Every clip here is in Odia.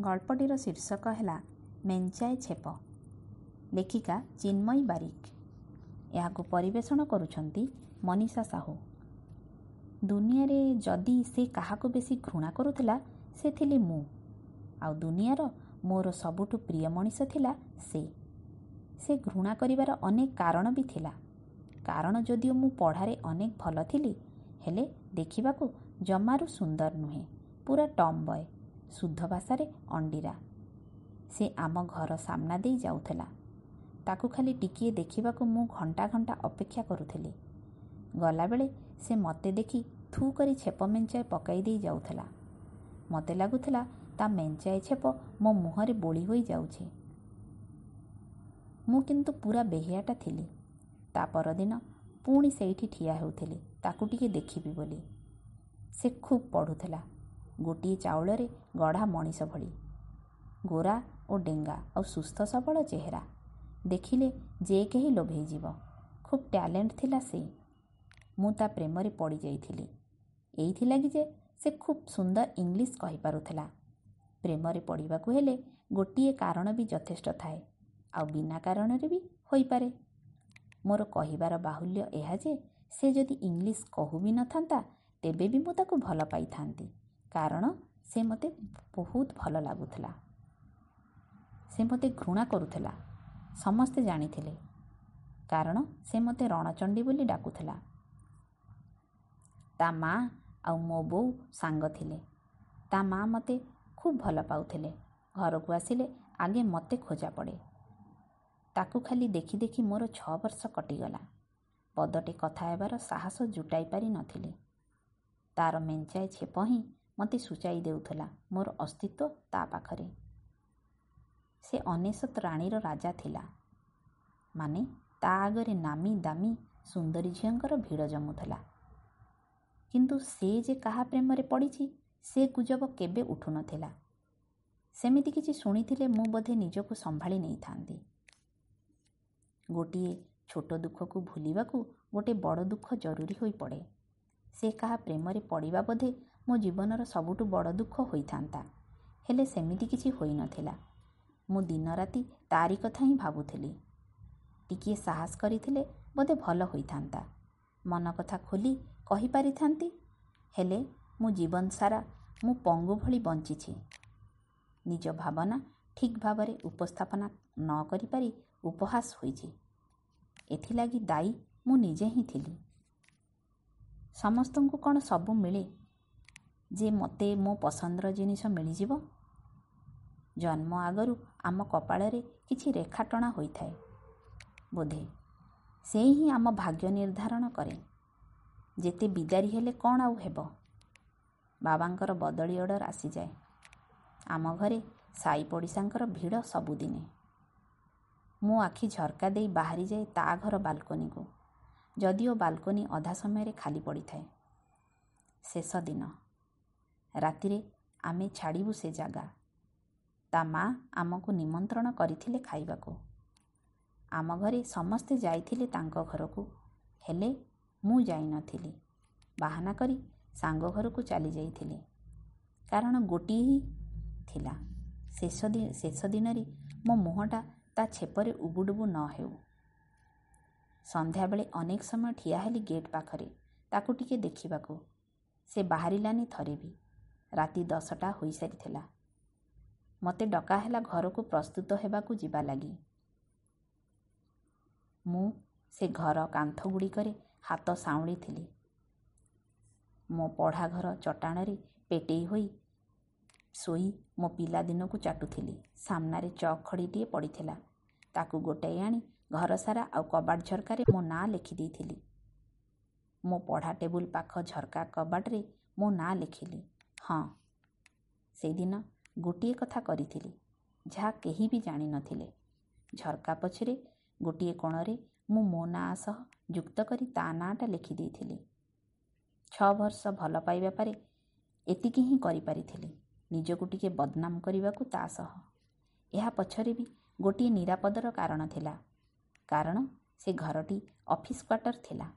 ଗଳ୍ପଟିର ଶୀର୍ଷକ ହେଲା ମେଞ୍ଚାଏ ଛେପ। ଲେଖିକା ଚିନ୍ମୟୀ ବାରିକ। ଏହାକୁ ପରିବେଷଣ କରୁଛନ୍ତି ମନୀଷା ସାହୁ। ଦୁନିଆରେ ଯଦି ସେ କାହାକୁ ବେଶୀ ଘୃଣା କରୁଥିଲା ସେ ଥିଲି ମୁଁ। ଆଉ ଦୁନିଆର ମୋର ସବୁଠୁ ପ୍ରିୟ ମଣିଷ ଥିଲା ସେ। ସେ ଘୃଣା କରିବାର ଅନେକ କାରଣ ବି ଥିଲା। କାରଣ ଯଦିଓ ମୁଁ ପଢ଼ାରେ ଅନେକ ଭଲ ଥିଲି ହେଲେ ଦେଖିବାକୁ ଜମାରୁ ସୁନ୍ଦର ନୁହେଁ ପୁରା ଟମ୍ ବୟ ଶୁଦ୍ଧ ଭାଷାରେ ଅଣ୍ଡିରା। ସେ ଆମ ଘର ସାମ୍ନା ଦେଇ ଯାଉଥିଲା। ତାକୁ ଖାଲି ଟିକିଏ ଦେଖିବାକୁ ମୁଁ ଘଣ୍ଟା ଘଣ୍ଟା ଅପେକ୍ଷା କରୁଥିଲି। ଗଲାବେଳେ ସେ ମୋତେ ଦେଖି ଥୁ କରି ଛେପ ମେଞ୍ଚାଏ ପକାଇ ଦେଇ ଯାଉଥିଲା। ମୋତେ ଲାଗୁଥିଲା ତା ମେଞ୍ଚାଏ ଛେପ ମୋ ମୁହଁରେ ବୋଳି ହୋଇ ଯାଉଛି। ମୁଁ କିନ୍ତୁ ପୁରା ବେହିଆଟା ଥିଲି। ତା ପରଦିନ ପୁଣି ସେଇଠି ଠିଆ ହେଉଥିଲି ତାକୁ ଟିକେ ଦେଖିବି ବୋଲି। ସେ ଖୁବ୍ ପଢ଼ୁଥିଲା। ଗୋଟିଏ ଚାଉଳରେ ଗଢ଼ା ମଣିଷ ଭଳି। ଗୋରା ଓ ଡେଙ୍ଗା ଆଉ ସୁସ୍ଥ ସବଳ ଚେହେରା। ଦେଖିଲେ ଯେ କେହି ଲୋଭେଇଯିବ। ଖୁବ୍ ଟ୍ୟାଲେଣ୍ଟ ଥିଲା ସେ। ମୁଁ ତା ପ୍ରେମରେ ପଡ଼ିଯାଇଥିଲି। ଏଇଥିଲାଗି ଯେ ସେ ଖୁବ୍ ସୁନ୍ଦର ଇଂଲିଶ କହିପାରୁଥିଲା। ପ୍ରେମରେ ପଡ଼ିବାକୁ ହେଲେ ଗୋଟିଏ କାରଣ ବି ଯଥେଷ୍ଟ ଥାଏ। ଆଉ ବିନା କାରଣରେ ବି ହୋଇପାରେ। ମୋର କହିବାର ବାହୁଲ୍ୟ ଏହା ଯେ ସେ ଯଦି ଇଂଲିଶ କହୁ ବି ନଥାନ୍ତା ତେବେ ବି ମୁଁ ତାକୁ ଭଲ ପାଇଥାନ୍ତି। କାରଣ ସେ ମୋତେ ବହୁତ ଭଲ ଲାଗୁଥିଲା। ସେ ମୋତେ ଘୃଣା କରୁଥିଲା। ସମସ୍ତେ ଜାଣିଥିଲେ। କାରଣ ସେ ମୋତେ ରଣଚଣ୍ଡୀ ବୋଲି ଡାକୁଥିଲା। ତା ମା ଆଉ ମୋ ବୋଉ ସାଙ୍ଗ ଥିଲେ। ତା ମା ମୋତେ ଖୁବ୍ ଭଲ ପାଉଥିଲେ। ଘରକୁ ଆସିଲେ ଆଗେ ମୋତେ ଖୋଜା ପଡ଼େ। ତାକୁ ଖାଲି ଦେଖି ଦେଖି ମୋର ଛଅ ବର୍ଷ କଟିଗଲା। ପଦଟେ କଥା ହେବାର ସାହସ ଜୁଟାଇ ପାରି ନଥିଲି। ତାର ମେଞ୍ଚାଏ ଛେପ ହିଁ ମୋତେ ସୂଚାଇ ଦେଉଥିଲା ମୋର ଅସ୍ତିତ୍ୱ ତା ପାଖରେ। ସେ ଅନେଶତ ରାଣୀର ରାଜା ଥିଲା। ମାନେ ତା ଆଗରେ ନାମୀ ଦାମୀ ସୁନ୍ଦରୀ ଝିଅଙ୍କର ଭିଡ଼ ଜମୁଥିଲା। କିନ୍ତୁ ସେ ଯେ କାହା ପ୍ରେମରେ ପଡ଼ିଛି ସେ ଗୁଜବ କେବେ ଉଠୁନଥିଲା। ସେମିତି କିଛି ଶୁଣିଥିଲେ ମୁଁ ବୋଧେ ନିଜକୁ ସମ୍ଭାଳି ନେଇଥାନ୍ତି। ଗୋଟିଏ ଛୋଟ ଦୁଃଖକୁ ଭୁଲିବାକୁ ଗୋଟେ ବଡ଼ ଦୁଃଖ ଜରୁରୀ ହୋଇପଡ଼େ। ସେ କାହା ପ୍ରେମରେ ପଡ଼ିବା ବୋଧେ ମୋ ଜୀବନର ସବୁଠୁ ବଡ଼ ଦୁଃଖ ହୋଇଥାନ୍ତା। ହେଲେ ସେମିତି କିଛି ହୋଇନଥିଲା ମୁଁ ଦିନ ରାତି ତାରି କଥା ହିଁ ଭାବୁଥିଲି। ଟିକିଏ ସାହସ କରିଥିଲେ ବୋଧେ ଭଲ ହୋଇଥାନ୍ତା। ମନ କଥା ଖୋଲି କହିପାରିଥାନ୍ତି ହେଲେ ମୁଁ ଜୀବନ ସାରା ମୁଁ ପଙ୍ଗୁ ଭଳି ବଞ୍ଚିଛି। ନିଜ ଭାବନା ଠିକ୍ ଭାବରେ ଉପସ୍ଥାପନା ନ କରିପାରି ଉପହାସ ହୋଇଛି। ଏଥିଲାଗି ଦାୟୀ ମୁଁ ନିଜେ ହିଁ ଥିଲି। ସମସ୍ତଙ୍କୁ କ'ଣ ସବୁ ମିଳେ? ଯେ ମୋତେ ମୋ ପସନ୍ଦର ଜିନିଷ ମିଳିଯିବ? ଜନ୍ମ ଆଗରୁ ଆମ କପାଳରେ କିଛି ରେଖା ଟଣା ହୋଇଥାଏ ବୋଧେ। ସେ ହିଁ ଆମ ଭାଗ୍ୟ ନିର୍ଦ୍ଧାରଣ କରେ। ଯେତେ ବିଦାରୀ ହେଲେ କ'ଣ ଆଉ ହେବ? ବାବାଙ୍କର ବଦଳି ଅର୍ଡ଼ର ଆସିଯାଏ। ଆମ ଘରେ ସାଇ ପଡ଼ିଶାଙ୍କର ଭିଡ଼ ସବୁଦିନେ। ମୁଁ ଆଖି ଝରକା ଦେଇ ବାହାରିଯାଏ ତା ଘର ବାଲକୋନିକୁ। ଯଦିଓ ବାଲକୋନି ଅଧା ସମୟରେ ଖାଲି ପଡ଼ିଥାଏ। ଶେଷ ଦିନ। ରାତିରେ ଆମେ ଛାଡ଼ିବୁ ସେ ଜାଗା। ତା ମା ଆମକୁ ନିମନ୍ତ୍ରଣ କରିଥିଲେ ଖାଇବାକୁ। ଆମ ଘରେ ସମସ୍ତେ ଯାଇଥିଲେ ତାଙ୍କ ଘରକୁ। ହେଲେ ମୁଁ ଯାଇନଥିଲି ବାହାନା କରି ସାଙ୍ଗ ଘରକୁ ଚାଲି ଯାଇଥିଲି। କାରଣ ଗୋଟିଏ ହିଁ ଥିଲା। ଶେଷ ଶେଷ ଦିନରେ ମୋ ମୁହଁଟା ତା ଛେପରେ ଉବୁଡୁବୁ ନ ହେଉ। ସନ୍ଧ୍ୟାବେଳେ ଅନେକ ସମୟ ଠିଆ ହେଲି ଗେଟ୍ ପାଖରେ ତାକୁ ଟିକେ ଦେଖିବାକୁ। ସେ ବାହାରିଲାନି ଥରେ ବି। ରାତି ଦଶଟା ହୋଇସାରିଥିଲା। ମୋତେ ଡକା ହେଲା ଘରକୁ ପ୍ରସ୍ତୁତ ହେବାକୁ ଯିବା ଲାଗି। ମୁଁ ସେ ଘର କାନ୍ଥଗୁଡ଼ିକରେ ହାତ ସାଉଁଳିଥିଲି। ମୋ ପଢ଼ା ଘର ଚଟାଣରେ ପେଟେଇ ହୋଇ ଶୋଇ ମୋ ପିଲାଦିନକୁ ଚାଟୁଥିଲି। ସାମ୍ନାରେ ଚକ୍ ଖଡ଼ିଟିଏ ପଡ଼ିଥିଲା। ତାକୁ ଗୋଟାଇ ଆଣି ଘର ସାରା ଆଉ କବାଟ ଝରକାରେ ମୋ ନାଁ ଲେଖିଦେଇଥିଲି ମୋ ପଢ଼ା ଟେବୁଲ ପାଖ ଝରକା କବାଟରେ ମୋ ନାଁ ଲେଖିଲି। ହଁ ସେଇଦିନ ଗୋଟିଏ କଥା କରିଥିଲି ଯାହା କେହି ବି ଜାଣିନଥିଲେ ଝରକା ପଛରେ ଗୋଟିଏ କୋଣରେ ମୁଁ ମୋ ନାଁ ସହ ଯୁକ୍ତ କରି ତା ନାଁଟା ଲେଖିଦେଇଥିଲି ଛଅ ବର୍ଷ ଭଲ ପାଇବା ପରେ ଏତିକି ହିଁ କରିପାରିଥିଲି ନିଜକୁ ଟିକେ ବଦନାମ କରିବାକୁ ତା ସହ। ଏହା ପଛରେ ବି ଗୋଟିଏ ନିରାପଦର କାରଣ ଥିଲା। କାରଣ ସେ ଘରଟି ଅଫିସ୍ କ୍ୱାର୍ଟର ଥିଲା।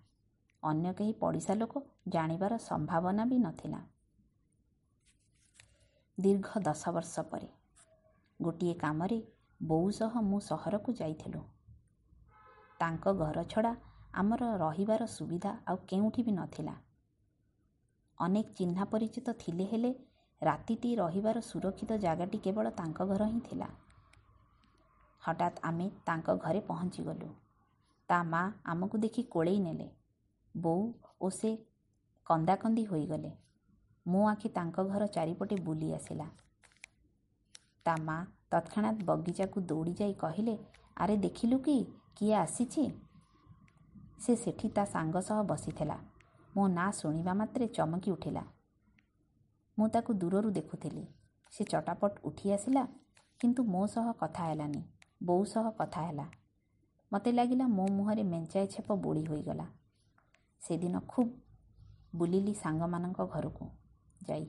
ଅନ୍ୟ କେହି ପଡ଼ିଶା ଲୋକ ଜାଣିବାର ସମ୍ଭାବନା ବି ନଥିଲା। ଦୀର୍ଘ ଦଶ ବର୍ଷ ପରେ ଗୋଟିଏ କାମରେ ବୋଉ ସହ ମୁଁ ସହରକୁ ଯାଇଥିଲୁ। ତାଙ୍କ ଘର ଛଡ଼ା ଆମର ରହିବାର ସୁବିଧା ଆଉ କେଉଁଠି ବି ନଥିଲା। ଅନେକ ଚିହ୍ନା ପରିଚିତ ଥିଲେ ହେଲେ ରାତିଟି ରହିବାର ସୁରକ୍ଷିତ ଜାଗାଟି କେବଳ ତାଙ୍କ ଘର ହିଁ ଥିଲା। ହଠାତ୍ ଆମେ ତାଙ୍କ ଘରେ ପହଞ୍ଚିଗଲୁ। ତା ମା ଆମକୁ ଦେଖି କୋଳେଇ ନେଲେ। ବୋଉ ଓ ସେ କନ୍ଦାକନ୍ଦି ହୋଇଗଲେ। ମୋ ଆଖି ତାଙ୍କ ଘର ଚାରିପଟେ ବୁଲି ଆସିଲା। ତା ମା ତତ୍କ୍ଷଣାତ୍ ବଗିଚାକୁ ଦୌଡ଼ି ଯାଇ କହିଲେ ଆରେ ଦେଖିଲୁ କି? କିଏ ଆସିଛି? ସେ ସେଠି ତା ସାଙ୍ଗ ସହ ବସିଥିଲା। ମୋ ନାଁ ଶୁଣିବା ମାତ୍ରେ ଚମକି ଉଠିଲା। ମୁଁ ତାକୁ ଦୂରରୁ ଦେଖୁଥିଲି। ସେ ଚଟାପଟ ଉଠି ଆସିଲା କିନ୍ତୁ ମୋ ସହ କଥା ହେଲାନି। ବୋଉ ସହ କଥା ହେଲା। ମୋତେ ଲାଗିଲା ମୋ ମୁହଁରେ ମେଞ୍ଚାଏ ଛେପ ବୋଳି ହୋଇଗଲା। ସେଦିନ ଖୁବ୍ ବୁଲିଲି ସାଙ୍ଗମାନଙ୍କ ଘରକୁ ଯାଇ।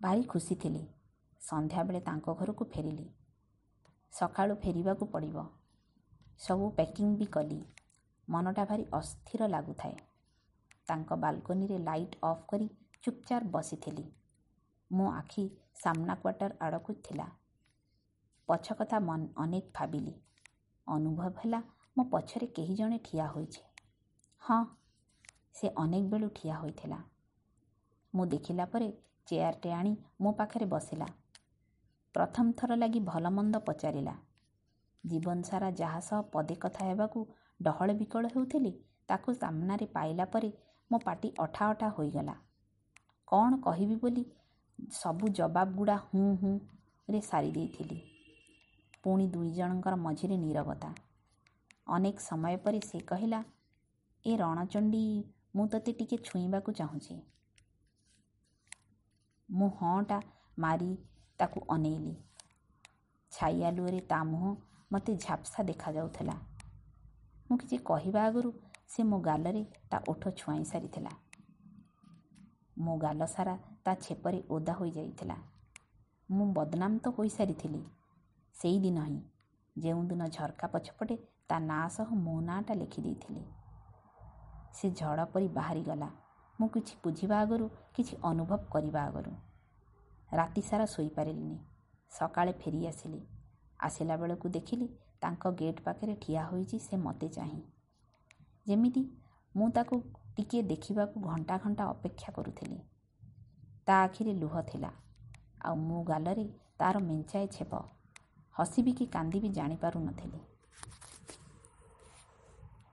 ଭାରି ଖୁସି ଥିଲି। ସନ୍ଧ୍ୟାବେଳେ ତାଙ୍କ ଘରକୁ ଫେରିଲି। ସକାଳୁ ଫେରିବାକୁ ପଡ଼ିବ। ସବୁ ପ୍ୟାକିଂ ବି କଲି। ମନଟା ଭାରି ଅସ୍ଥିର ଲାଗୁଥାଏ। ତାଙ୍କ ବାଲକୋନିରେ ଲାଇଟ୍ ଅଫ୍ କରି ଚୁପଚାପ ବସିଥିଲି। ମୋ ଆଖି ସାମ୍ନା କ୍ୱାର୍ଟର ଆଡ଼କୁ ଥିଲା। ପଛ କଥା ଅନେକ ଭାବିଲି। ଅନୁଭବ ହେଲା ମୋ ପଛରେ କେହି ଜଣେ ଠିଆ ହୋଇଛି। ହଁ ସେ ଅନେକ ବେଳୁ ଠିଆ ହୋଇଥିଲା। ମୁଁ ଦେଖିଲା ପରେ ଚେୟାରଟେ ଆଣି ମୋ ପାଖରେ ବସିଲା। ପ୍ରଥମ ଥର ଲାଗି ଭଲ ମନ୍ଦ ପଚାରିଲା ଜୀବନ ସାରା ଯାହା ସହ ପଦେ କଥା ହେବାକୁ ଡହଳ ବିକଳ ହେଉଥିଲି ତାକୁ ସାମ୍ନାରେ ପାଇଲା ପରେ ମୋ ପାଟି ଅଠା ଅଠା ହୋଇଗଲା। କ'ଣ କହିବି ବୋଲି ସବୁ ଜବାବ ଗୁଡ଼ା ହୁଁ ହୁଁରେ ସାରି ଦେଇଥିଲି। ପୁଣି ଦୁଇ ଜଣଙ୍କର ମଝିରେ ନିରବତା। ଅନେକ ସମୟ ପରେ ସେ କହିଲା ଏ ରଣଚଣ୍ଡୀ ମୁଁ ତୋତେ ଟିକେ ଛୁଇଁବାକୁ ଚାହୁଁଛି ମୁଁ ହଁଟା ମାରି ତାକୁ ଅନେଇଲି। ଛାଇ ଆଲୁଅରେ ତା ମୁହଁ ମୋତେ ଝାପ୍ସା ଦେଖାଯାଉଥିଲା। ମୁଁ କିଛି କହିବା ଆଗରୁ ସେ ମୋ ଗାଲରେ ତା ଓଠ ଛୁଆଇଁ ସାରିଥିଲା। ମୋ ଗାଲ ସାରା ତା ଛେପରେ ଓଦା ହୋଇଯାଇଥିଲା। ମୁଁ ବଦନାମ ତ ହୋଇସାରିଥିଲି। ସେଇଦିନ ହିଁ ଯେଉଁଦିନ ଝରକା ପଛପଟେ ତା ନାଁ ସହ ମୋ ନାଁଟା ଲେଖିଦେଇଥିଲି ସେ ଝଡ଼ ପରି ବାହାରିଗଲା। ମୁଁ କିଛି ବୁଝିବା ଆଗରୁ କିଛି ଅନୁଭବ କରିବା ଆଗରୁ। ରାତି ସାରା ଶୋଇପାରିଲିନି। ସକାଳେ ଫେରି ଆସିଲି। ଆସିଲା ବେଳକୁ ଦେଖିଲି ତାଙ୍କ ଗେଟ୍ ପାଖରେ ଠିଆ ହୋଇଛି ସେ ମୋତେ ଚାହିଁ। ଯେମିତି ମୁଁ ତାକୁ ଟିକିଏ ଦେଖିବାକୁ ଘଣ୍ଟା ଘଣ୍ଟା ଅପେକ୍ଷା କରୁଥିଲି। ତା ଆଖିରେ ଲୁହ ଥିଲା। ଆଉ ମୋ ଗାଲରେ ତା'ର ମେଞ୍ଚାଏ ଛେପ। ହସିବି କି କାନ୍ଦିବି ଜାଣିପାରୁନଥିଲି।